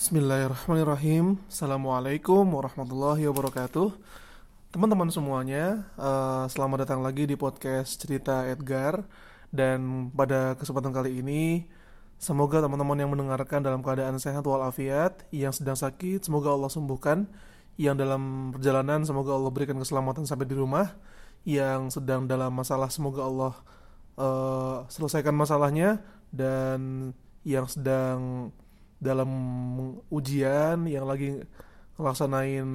Bismillahirrahmanirrahim. Assalamualaikum warahmatullahi wabarakatuh. Teman-teman semuanya uh, Selamat datang lagi di podcast Cerita Edgar. Dan pada kesempatan kali ini Semoga teman-teman yang mendengarkan dalam keadaan sehat walafiat Yang sedang sakit semoga Allah sembuhkan. Yang dalam perjalanan semoga Allah berikan keselamatan sampai di rumah. Yang sedang dalam masalah semoga Allah uh, selesaikan masalahnya. Dan yang sedang dalam ujian yang lagi ngelaksanain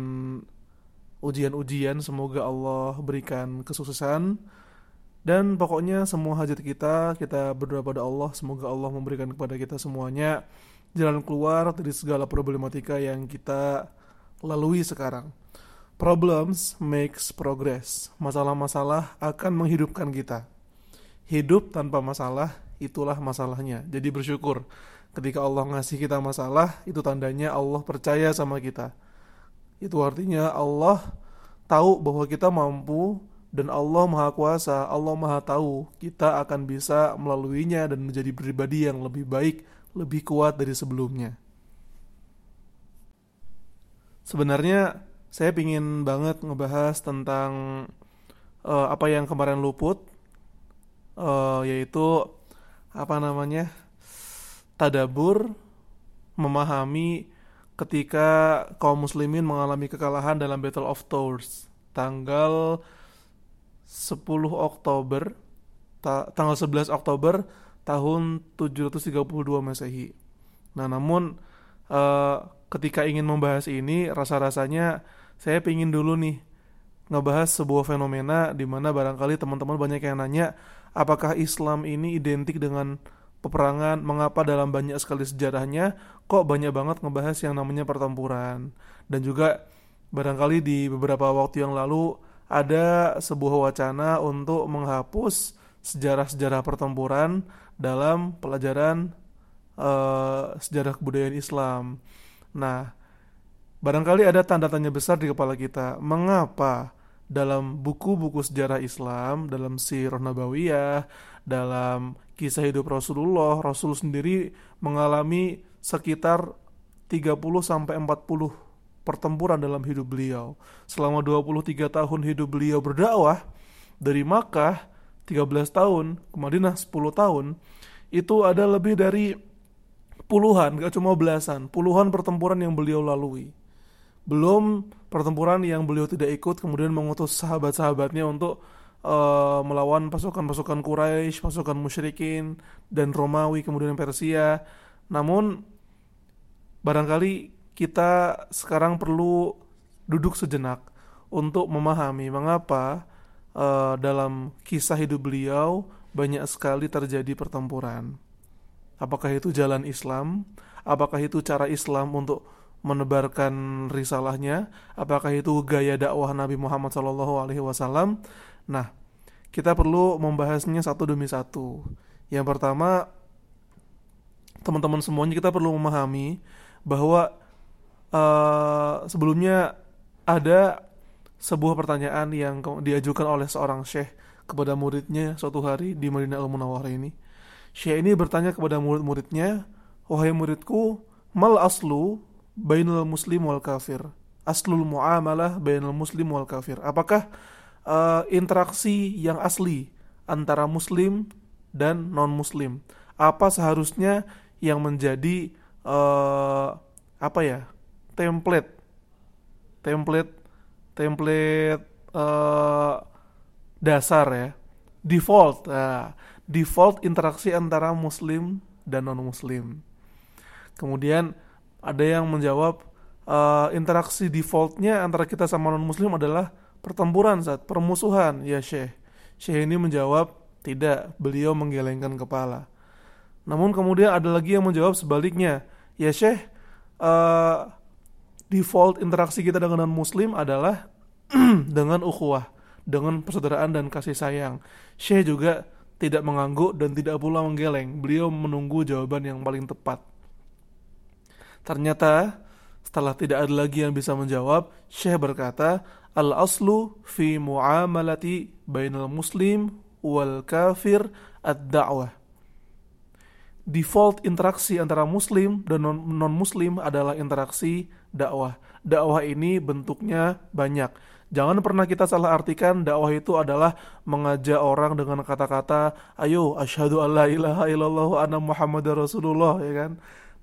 ujian-ujian semoga Allah berikan kesuksesan dan pokoknya semua hajat kita kita berdoa pada Allah semoga Allah memberikan kepada kita semuanya jalan keluar dari segala problematika yang kita lalui sekarang. Problems makes progress. Masalah-masalah akan menghidupkan kita. Hidup tanpa masalah itulah masalahnya. Jadi bersyukur Ketika Allah ngasih kita masalah, itu tandanya Allah percaya sama kita. Itu artinya Allah tahu bahwa kita mampu dan Allah Maha Kuasa, Allah Maha Tahu kita akan bisa melaluinya dan menjadi pribadi yang lebih baik, lebih kuat dari sebelumnya. Sebenarnya saya pingin banget ngebahas tentang uh, apa yang kemarin luput, uh, yaitu apa namanya tadabur memahami ketika kaum muslimin mengalami kekalahan dalam Battle of Tours tanggal 10 Oktober ta tanggal 11 Oktober tahun 732 Masehi. Nah, namun uh, ketika ingin membahas ini rasa-rasanya saya pingin dulu nih ngebahas sebuah fenomena di mana barangkali teman-teman banyak yang nanya apakah Islam ini identik dengan peperangan, mengapa dalam banyak sekali sejarahnya kok banyak banget ngebahas yang namanya pertempuran. Dan juga barangkali di beberapa waktu yang lalu ada sebuah wacana untuk menghapus sejarah-sejarah pertempuran dalam pelajaran uh, sejarah kebudayaan Islam. Nah, barangkali ada tanda tanya besar di kepala kita, mengapa dalam buku-buku sejarah Islam, dalam Sirah Nabawiyah, dalam kisah hidup Rasulullah, Rasul sendiri mengalami sekitar 30 sampai 40 pertempuran dalam hidup beliau. Selama 23 tahun hidup beliau berdakwah dari Makkah 13 tahun ke Madinah 10 tahun itu ada lebih dari puluhan, gak cuma belasan, puluhan pertempuran yang beliau lalui. Belum pertempuran yang beliau tidak ikut kemudian mengutus sahabat-sahabatnya untuk uh, melawan pasukan-pasukan Quraisy, pasukan musyrikin dan Romawi kemudian Persia. Namun barangkali kita sekarang perlu duduk sejenak untuk memahami mengapa uh, dalam kisah hidup beliau banyak sekali terjadi pertempuran. Apakah itu jalan Islam? Apakah itu cara Islam untuk menebarkan risalahnya? Apakah itu gaya dakwah Nabi Muhammad SAW? Nah, kita perlu membahasnya satu demi satu. Yang pertama, teman-teman semuanya kita perlu memahami bahwa uh, sebelumnya ada sebuah pertanyaan yang diajukan oleh seorang syekh kepada muridnya suatu hari di Madinah Al Munawwarah ini. Syekh ini bertanya kepada murid-muridnya, "Wahai muridku, mal aslu bainal muslim wal kafir?" Aslul muamalah bainal muslim wal kafir. Apakah uh, interaksi yang asli antara muslim dan non muslim apa seharusnya yang menjadi uh, apa ya template? Template template uh, dasar ya. Default. Nah, default interaksi antara muslim dan non muslim kemudian ada yang menjawab uh, interaksi defaultnya antara kita sama non muslim adalah pertempuran saat permusuhan ya Syekh. Syekh ini menjawab tidak, beliau menggelengkan kepala. Namun kemudian ada lagi yang menjawab sebaliknya, ya Syekh, uh, default interaksi kita dengan muslim adalah dengan ukhuwah, dengan persaudaraan dan kasih sayang. Syekh juga tidak mengangguk dan tidak pula menggeleng. Beliau menunggu jawaban yang paling tepat. Ternyata setelah tidak ada lagi yang bisa menjawab, Syekh berkata, Al-aslu fi muamalati bainal muslim wal kafir ad-da'wah. default interaksi antara muslim dan non muslim adalah interaksi dakwah. Dakwah ini bentuknya banyak. Jangan pernah kita salah artikan dakwah itu adalah mengajak orang dengan kata-kata, ayo asyhadu alla ilaha illallah anna muhammadar rasulullah ya kan.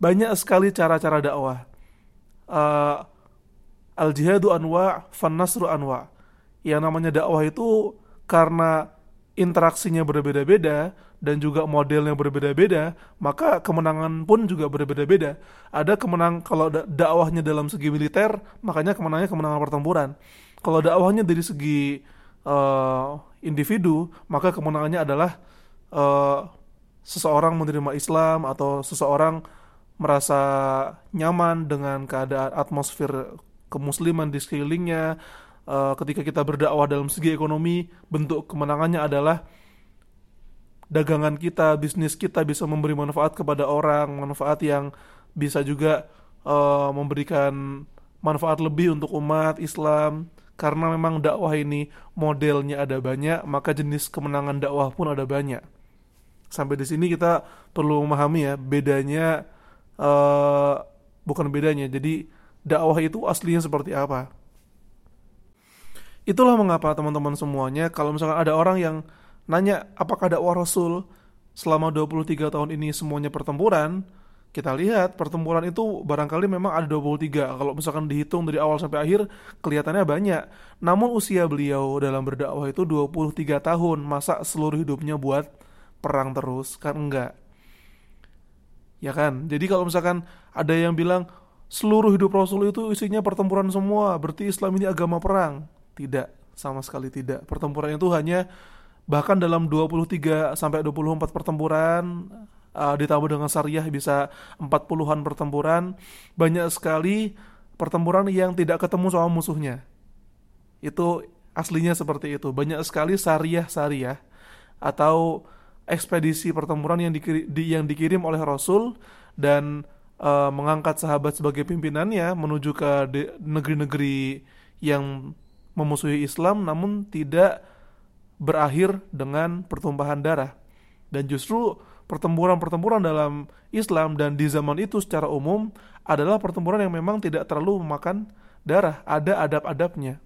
Banyak sekali cara-cara dakwah. Uh, al jihadu anwa, fan nasru anwa. Yang namanya dakwah itu karena interaksinya berbeda-beda dan juga modelnya berbeda-beda, maka kemenangan pun juga berbeda-beda. Ada kemenang kalau dakwahnya dalam segi militer, makanya kemenangannya kemenangan pertempuran. Kalau dakwahnya dari segi uh, individu, maka kemenangannya adalah uh, seseorang menerima Islam atau seseorang merasa nyaman dengan keadaan atmosfer kemusliman di sekelilingnya, uh, ketika kita berdakwah dalam segi ekonomi, bentuk kemenangannya adalah dagangan kita, bisnis kita bisa memberi manfaat kepada orang, manfaat yang bisa juga uh, memberikan manfaat lebih untuk umat Islam. Karena memang dakwah ini modelnya ada banyak, maka jenis kemenangan dakwah pun ada banyak. Sampai di sini kita perlu memahami ya bedanya uh, bukan bedanya. Jadi dakwah itu aslinya seperti apa? Itulah mengapa teman-teman semuanya kalau misalkan ada orang yang nanya apakah dakwah Rasul selama 23 tahun ini semuanya pertempuran, kita lihat pertempuran itu barangkali memang ada 23. Kalau misalkan dihitung dari awal sampai akhir kelihatannya banyak. Namun usia beliau dalam berdakwah itu 23 tahun. Masa seluruh hidupnya buat perang terus? Kan enggak. Ya kan? Jadi kalau misalkan ada yang bilang seluruh hidup Rasul itu isinya pertempuran semua, berarti Islam ini agama perang. Tidak, sama sekali tidak. Pertempuran itu hanya bahkan dalam 23 sampai 24 pertempuran uh, ditambah dengan syariah bisa 40-an pertempuran, banyak sekali pertempuran yang tidak ketemu sama musuhnya. Itu aslinya seperti itu. Banyak sekali syariah-syariah atau ekspedisi pertempuran yang dikirim, di, yang dikirim oleh Rasul dan uh, mengangkat sahabat sebagai pimpinannya menuju ke negeri-negeri yang memusuhi Islam namun tidak berakhir dengan pertumpahan darah. Dan justru pertempuran-pertempuran dalam Islam dan di zaman itu secara umum adalah pertempuran yang memang tidak terlalu memakan darah, ada adab-adabnya.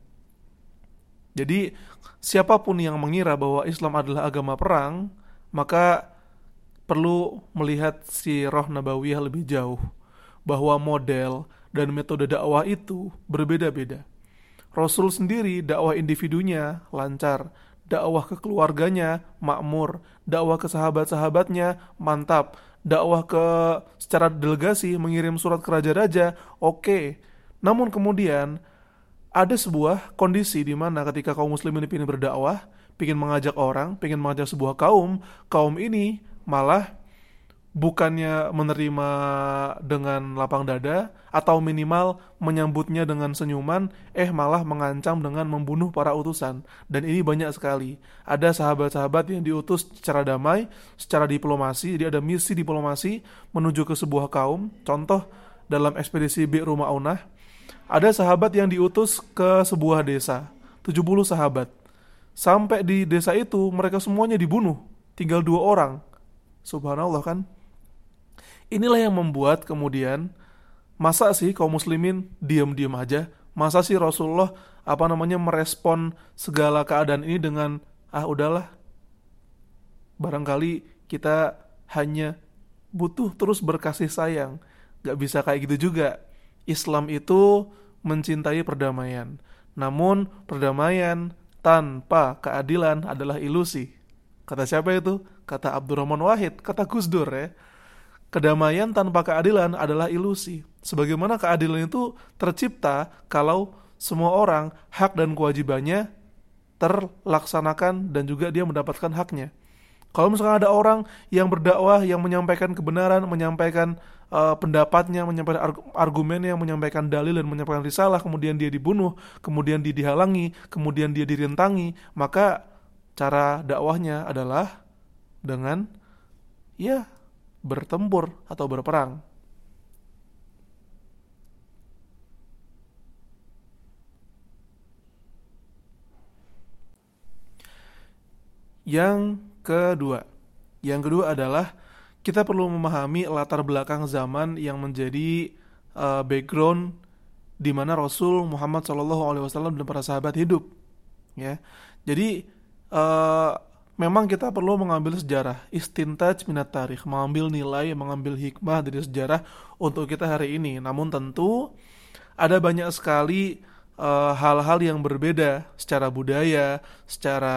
Jadi siapa pun yang mengira bahwa Islam adalah agama perang, maka perlu melihat si roh nabawiyah lebih jauh bahwa model dan metode dakwah itu berbeda-beda. Rasul sendiri dakwah individunya lancar, dakwah ke keluarganya makmur, dakwah ke sahabat-sahabatnya mantap, dakwah ke secara delegasi mengirim surat ke raja-raja oke. Okay. Namun kemudian ada sebuah kondisi di mana ketika kaum muslimin ingin berdakwah, ingin mengajak orang, ingin mengajak sebuah kaum, kaum ini malah bukannya menerima dengan lapang dada atau minimal menyambutnya dengan senyuman, eh malah mengancam dengan membunuh para utusan. Dan ini banyak sekali. Ada sahabat-sahabat yang diutus secara damai, secara diplomasi, jadi ada misi diplomasi menuju ke sebuah kaum. Contoh dalam ekspedisi Bi'ru Ma'unah, ada sahabat yang diutus ke sebuah desa, 70 sahabat. Sampai di desa itu mereka semuanya dibunuh, tinggal dua orang. Subhanallah kan? Inilah yang membuat kemudian masa sih kaum muslimin diam-diam aja? Masa sih Rasulullah apa namanya merespon segala keadaan ini dengan ah udahlah. Barangkali kita hanya butuh terus berkasih sayang. Gak bisa kayak gitu juga. Islam itu mencintai perdamaian. Namun perdamaian tanpa keadilan adalah ilusi. Kata siapa itu? Kata Abdurrahman Wahid, kata Gus Dur ya kedamaian tanpa keadilan adalah ilusi. Sebagaimana keadilan itu tercipta kalau semua orang hak dan kewajibannya terlaksanakan dan juga dia mendapatkan haknya. Kalau misalnya ada orang yang berdakwah, yang menyampaikan kebenaran, menyampaikan uh, pendapatnya, menyampaikan argumennya, menyampaikan dalil dan menyampaikan risalah, kemudian dia dibunuh, kemudian dia dihalangi, kemudian dia dirintangi, maka cara dakwahnya adalah dengan ya bertempur atau berperang. Yang kedua, yang kedua adalah kita perlu memahami latar belakang zaman yang menjadi uh, background di mana Rasul Muhammad SAW dan para sahabat hidup. Ya, jadi uh, memang kita perlu mengambil sejarah, istintaj minat tarikh, mengambil nilai, mengambil hikmah dari sejarah untuk kita hari ini. Namun tentu ada banyak sekali eh, hal-hal uh, yang berbeda secara budaya, secara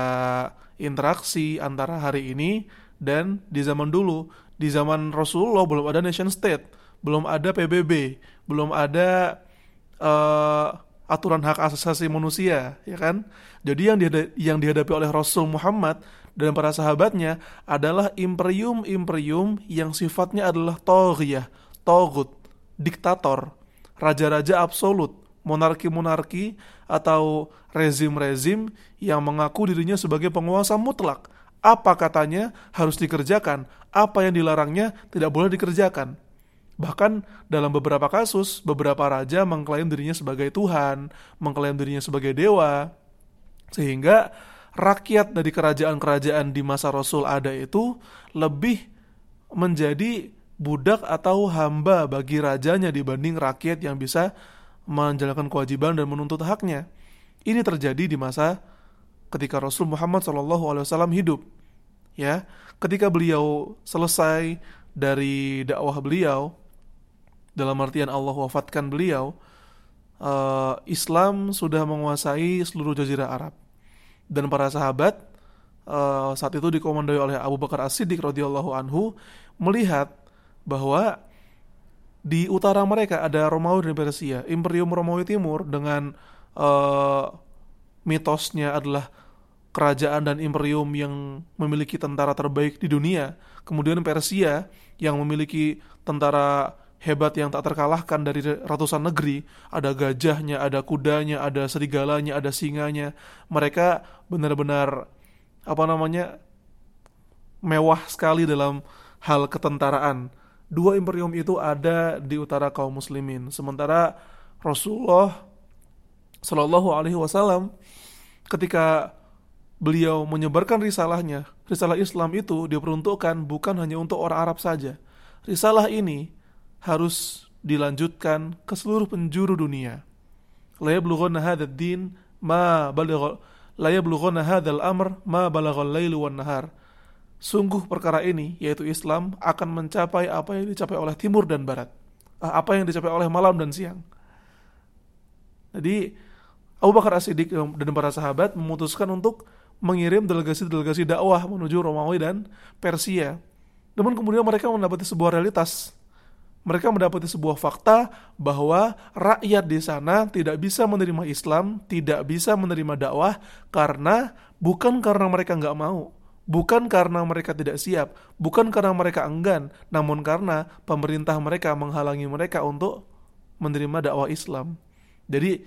interaksi antara hari ini dan di zaman dulu di zaman Rasulullah belum ada nation state, belum ada PBB, belum ada uh, aturan hak asasi manusia, ya kan? Jadi yang dihadapi, yang dihadapi oleh Rasul Muhammad dan para sahabatnya adalah imperium-imperium yang sifatnya adalah toghiyah, togut, diktator, raja-raja absolut, monarki-monarki atau rezim-rezim yang mengaku dirinya sebagai penguasa mutlak apa katanya harus dikerjakan, apa yang dilarangnya tidak boleh dikerjakan. Bahkan dalam beberapa kasus, beberapa raja mengklaim dirinya sebagai Tuhan, mengklaim dirinya sebagai dewa, sehingga rakyat dari kerajaan-kerajaan di masa Rasul ada itu lebih menjadi budak atau hamba bagi rajanya dibanding rakyat yang bisa menjalankan kewajiban dan menuntut haknya. Ini terjadi di masa ketika Rasul Muhammad SAW hidup. Ya, ketika beliau selesai dari dakwah beliau, dalam artian Allah wafatkan beliau, uh, Islam sudah menguasai seluruh jazirah Arab dan para sahabat uh, saat itu dikomandoi oleh Abu Bakar As-Siddiq radhiyallahu anhu melihat bahwa di utara mereka ada Romawi dan Persia, Imperium Romawi Timur dengan uh, mitosnya adalah kerajaan dan imperium yang memiliki tentara terbaik di dunia, kemudian Persia yang memiliki tentara hebat yang tak terkalahkan dari ratusan negeri, ada gajahnya, ada kudanya, ada serigalanya, ada singanya. Mereka benar-benar apa namanya? mewah sekali dalam hal ketentaraan. Dua imperium itu ada di utara kaum muslimin, sementara Rasulullah Shallallahu alaihi wasallam ketika beliau menyebarkan risalahnya, risalah Islam itu diperuntukkan bukan hanya untuk orang Arab saja. Risalah ini harus dilanjutkan ke seluruh penjuru dunia. Din ma amr ma nahar. Sungguh perkara ini yaitu Islam akan mencapai apa yang dicapai oleh timur dan barat. Ah, apa yang dicapai oleh malam dan siang. Jadi Abu Bakar As-Siddiq dan para sahabat memutuskan untuk mengirim delegasi-delegasi dakwah menuju Romawi dan Persia. Namun kemudian mereka mendapati sebuah realitas. Mereka mendapati sebuah fakta bahwa rakyat di sana tidak bisa menerima Islam, tidak bisa menerima dakwah karena bukan karena mereka nggak mau, bukan karena mereka tidak siap, bukan karena mereka enggan, namun karena pemerintah mereka menghalangi mereka untuk menerima dakwah Islam. Jadi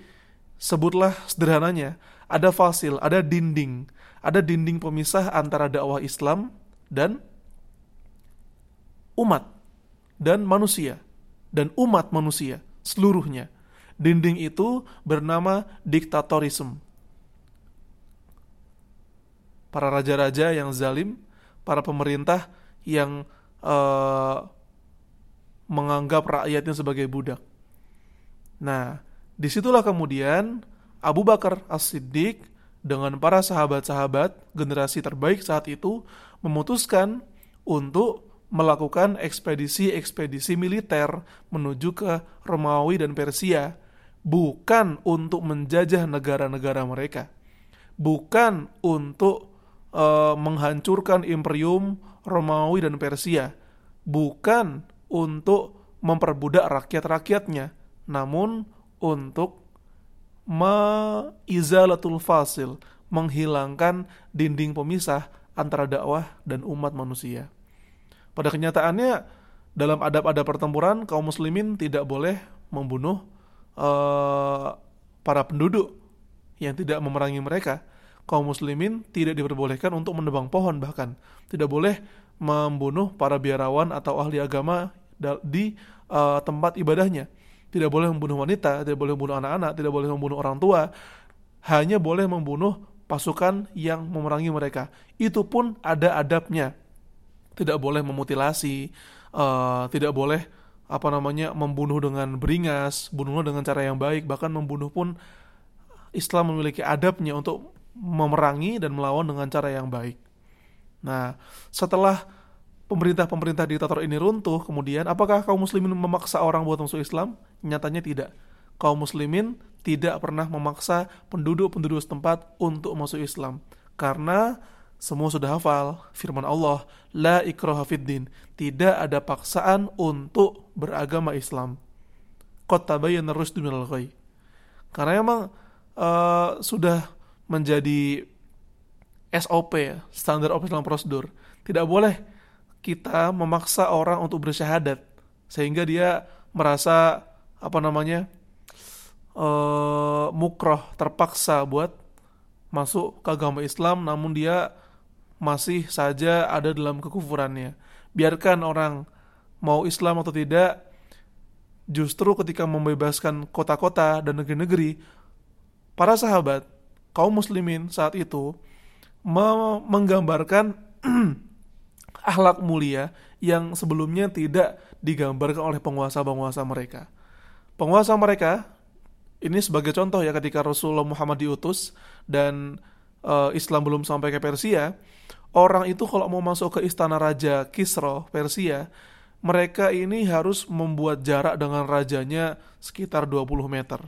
sebutlah sederhananya, ada fasil, ada dinding ada dinding pemisah antara dakwah Islam dan umat dan manusia dan umat manusia seluruhnya. Dinding itu bernama diktatorisme. Para raja-raja yang zalim, para pemerintah yang uh, menganggap rakyatnya sebagai budak. Nah, di situlah kemudian Abu Bakar As-Siddiq dengan para sahabat-sahabat generasi terbaik saat itu memutuskan untuk melakukan ekspedisi-ekspedisi militer menuju ke Romawi dan Persia bukan untuk menjajah negara-negara mereka. Bukan untuk uh, menghancurkan imperium Romawi dan Persia. Bukan untuk memperbudak rakyat-rakyatnya. Namun untuk maizalatul fasil, menghilangkan dinding pemisah antara dakwah dan umat manusia. Pada kenyataannya, dalam adab-adab pertempuran, kaum muslimin tidak boleh membunuh uh, para penduduk yang tidak memerangi mereka. Kaum muslimin tidak diperbolehkan untuk menebang pohon bahkan. Tidak boleh membunuh para biarawan atau ahli agama di uh, tempat ibadahnya tidak boleh membunuh wanita, tidak boleh membunuh anak-anak, tidak boleh membunuh orang tua, hanya boleh membunuh pasukan yang memerangi mereka. Itu pun ada adabnya. Tidak boleh memutilasi, uh, tidak boleh apa namanya membunuh dengan beringas, bunuh dengan cara yang baik, bahkan membunuh pun Islam memiliki adabnya untuk memerangi dan melawan dengan cara yang baik. Nah, setelah pemerintah-pemerintah diktator ini runtuh, kemudian apakah kaum muslimin memaksa orang buat masuk Islam? Nyatanya tidak. Kaum muslimin tidak pernah memaksa penduduk-penduduk setempat untuk masuk Islam. Karena semua sudah hafal firman Allah, la ikraha fiddin. Tidak ada paksaan untuk beragama Islam. Qad tabayyana rusdu minal Karena emang uh, sudah menjadi SOP ya, standar operasional prosedur. Tidak boleh kita memaksa orang untuk bersyahadat sehingga dia merasa apa namanya uh, mukroh terpaksa buat masuk ke agama Islam namun dia masih saja ada dalam kekufurannya. Biarkan orang mau Islam atau tidak, justru ketika membebaskan kota-kota dan negeri-negeri, para sahabat kaum muslimin saat itu menggambarkan akhlak mulia yang sebelumnya tidak digambarkan oleh penguasa-penguasa mereka. Penguasa mereka ini sebagai contoh ya ketika Rasulullah Muhammad diutus dan uh, Islam belum sampai ke Persia, orang itu kalau mau masuk ke istana raja Kisra Persia, mereka ini harus membuat jarak dengan rajanya sekitar 20 meter.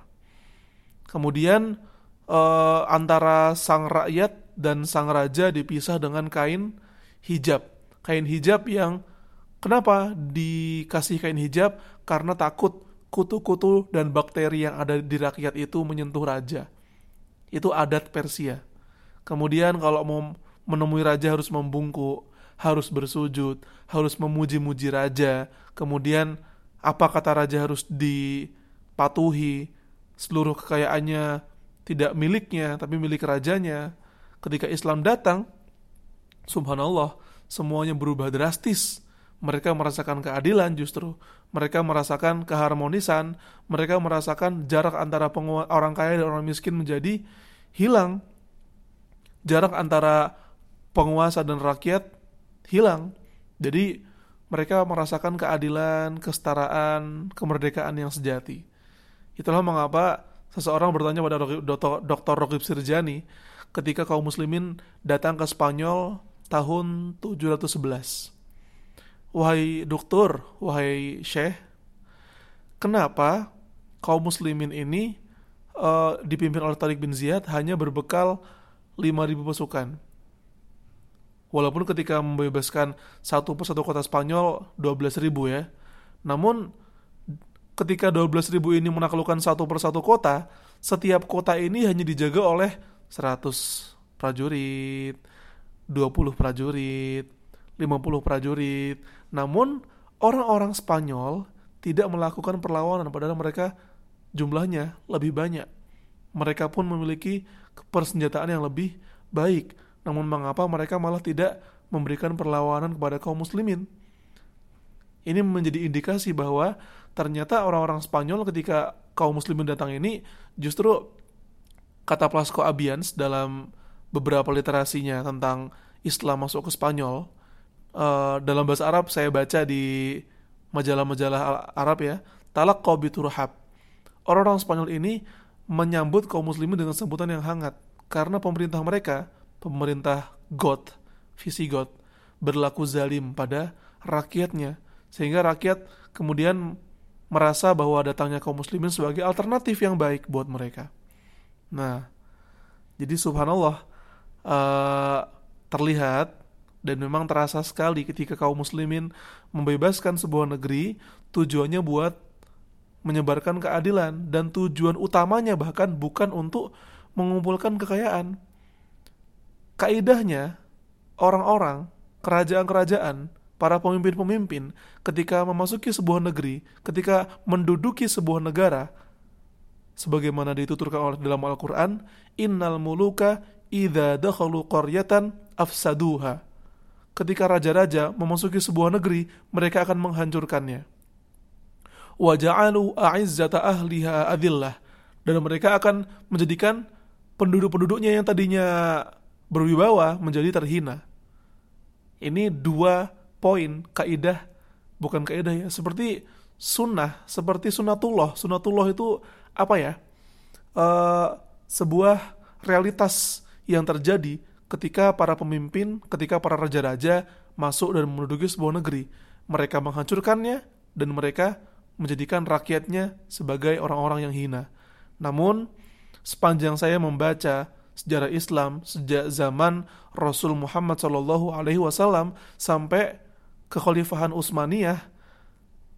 Kemudian uh, antara sang rakyat dan sang raja dipisah dengan kain hijab. Kain hijab yang kenapa dikasih kain hijab? Karena takut kutu-kutu dan bakteri yang ada di rakyat itu menyentuh raja. Itu adat Persia. Kemudian kalau mau menemui raja harus membungkuk, harus bersujud, harus memuji-muji raja. Kemudian apa kata raja harus dipatuhi, seluruh kekayaannya tidak miliknya tapi milik rajanya. Ketika Islam datang, subhanallah, semuanya berubah drastis. Mereka merasakan keadilan justru. Mereka merasakan keharmonisan. Mereka merasakan jarak antara orang kaya dan orang miskin menjadi hilang. Jarak antara penguasa dan rakyat hilang. Jadi mereka merasakan keadilan, kesetaraan, kemerdekaan yang sejati. Itulah mengapa Seseorang bertanya pada Dr. Rokib Sirjani ketika kaum muslimin datang ke Spanyol tahun 711. Wahai dokter, wahai syekh, kenapa kaum muslimin ini uh, dipimpin oleh Tariq bin Ziyad hanya berbekal 5.000 pasukan? Walaupun ketika membebaskan satu persatu kota Spanyol 12.000 ya. Namun ketika 12 ribu ini menaklukkan satu persatu kota, setiap kota ini hanya dijaga oleh 100 prajurit, 20 prajurit, 50 prajurit. Namun orang-orang Spanyol tidak melakukan perlawanan padahal mereka jumlahnya lebih banyak. Mereka pun memiliki persenjataan yang lebih baik. Namun mengapa mereka malah tidak memberikan perlawanan kepada kaum muslimin? Ini menjadi indikasi bahwa ternyata orang-orang Spanyol ketika kaum muslimin datang ini justru kata Plasco Abians dalam beberapa literasinya tentang Islam masuk ke Spanyol uh, dalam bahasa Arab saya baca di majalah-majalah Arab ya talak biturhab orang-orang Spanyol ini menyambut kaum muslimin dengan sebutan yang hangat karena pemerintah mereka pemerintah God Visigoth berlaku zalim pada rakyatnya sehingga rakyat kemudian merasa bahwa datangnya kaum muslimin sebagai alternatif yang baik buat mereka. Nah, jadi subhanallah uh, terlihat dan memang terasa sekali ketika kaum muslimin membebaskan sebuah negeri tujuannya buat menyebarkan keadilan dan tujuan utamanya bahkan bukan untuk mengumpulkan kekayaan. Kaidahnya orang-orang, kerajaan-kerajaan para pemimpin-pemimpin ketika memasuki sebuah negeri, ketika menduduki sebuah negara, sebagaimana dituturkan oleh dalam Al-Quran, Innal muluka idha dakhalu qaryatan afsaduha. Ketika raja-raja memasuki sebuah negeri, mereka akan menghancurkannya. Waja'alu a'izzata ahliha adillah. Dan mereka akan menjadikan penduduk-penduduknya yang tadinya berwibawa menjadi terhina. Ini dua poin kaidah bukan kaidah ya seperti sunnah seperti sunatullah sunatullah itu apa ya uh, sebuah realitas yang terjadi ketika para pemimpin ketika para raja-raja masuk dan menduduki sebuah negeri mereka menghancurkannya dan mereka menjadikan rakyatnya sebagai orang-orang yang hina. Namun sepanjang saya membaca sejarah Islam sejak zaman Rasul Muhammad Shallallahu Alaihi Wasallam sampai kekhalifahan Utsmaniyah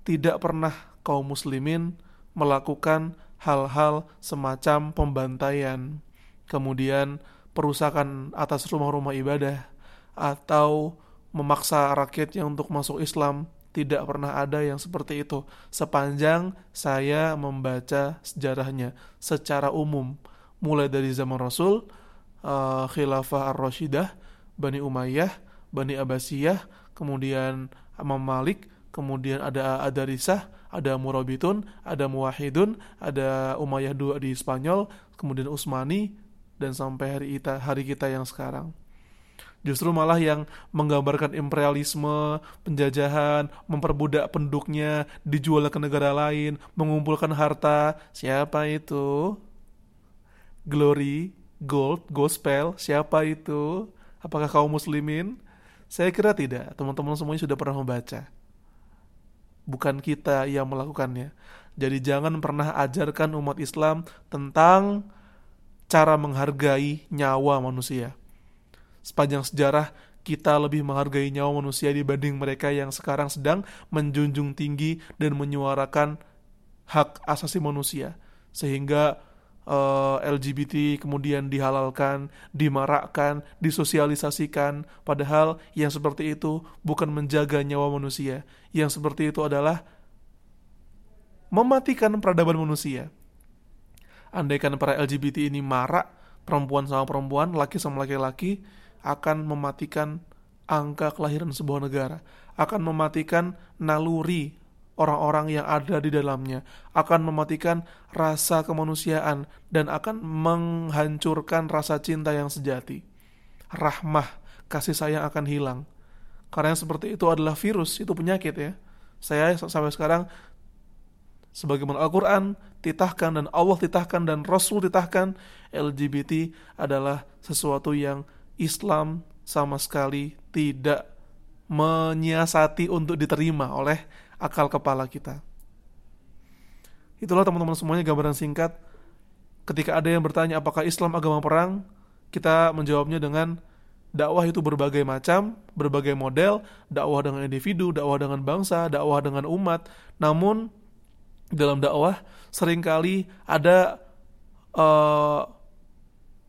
tidak pernah kaum muslimin melakukan hal-hal semacam pembantaian, kemudian perusakan atas rumah-rumah ibadah atau memaksa rakyatnya untuk masuk Islam tidak pernah ada yang seperti itu sepanjang saya membaca sejarahnya secara umum mulai dari zaman Rasul, uh, Khilafah Ar-Rashidah, Bani Umayyah, Bani Abbasiyah, kemudian Imam Malik, kemudian ada Adarisah, ada Murabitun, ada Muwahidun, ada Umayyah II di Spanyol, kemudian Utsmani dan sampai hari kita hari kita yang sekarang. Justru malah yang menggambarkan imperialisme, penjajahan, memperbudak penduduknya, dijual ke negara lain, mengumpulkan harta. Siapa itu? glory, gold, gospel, siapa itu? Apakah kaum muslimin? Saya kira tidak, teman-teman semuanya sudah pernah membaca. Bukan kita yang melakukannya. Jadi jangan pernah ajarkan umat Islam tentang cara menghargai nyawa manusia. Sepanjang sejarah kita lebih menghargai nyawa manusia dibanding mereka yang sekarang sedang menjunjung tinggi dan menyuarakan hak asasi manusia. Sehingga uh, eh, LGBT kemudian dihalalkan, dimarakkan, disosialisasikan, padahal yang seperti itu bukan menjaga nyawa manusia. Yang seperti itu adalah mematikan peradaban manusia. Andaikan para LGBT ini marak, perempuan sama perempuan, laki sama laki-laki, akan mematikan angka kelahiran sebuah negara, akan mematikan naluri orang-orang yang ada di dalamnya, akan mematikan rasa kemanusiaan dan akan menghancurkan rasa cinta yang sejati. Rahmah, kasih sayang akan hilang. Karena yang seperti itu adalah virus, itu penyakit ya. Saya sampai sekarang sebagaimana Al-Qur'an titahkan dan Allah titahkan dan Rasul titahkan LGBT adalah sesuatu yang Islam sama sekali tidak menyiasati untuk diterima oleh akal kepala kita. Itulah teman-teman semuanya gambaran singkat. Ketika ada yang bertanya apakah Islam agama perang, kita menjawabnya dengan dakwah itu berbagai macam, berbagai model, dakwah dengan individu, dakwah dengan bangsa, dakwah dengan umat. Namun dalam dakwah sering kali ada eh,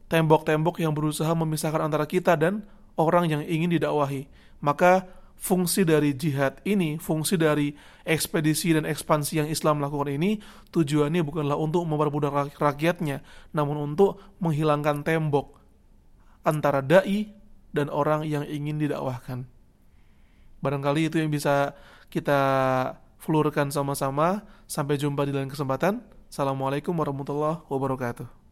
tembok-tembok yang berusaha memisahkan antara kita dan orang yang ingin didakwahi. Maka fungsi dari jihad ini, fungsi dari ekspedisi dan ekspansi yang Islam lakukan ini, tujuannya bukanlah untuk memperbudak rakyatnya, namun untuk menghilangkan tembok antara dai dan orang yang ingin didakwahkan. Barangkali itu yang bisa kita flurkan sama-sama. Sampai jumpa di lain kesempatan. Assalamualaikum warahmatullahi wabarakatuh.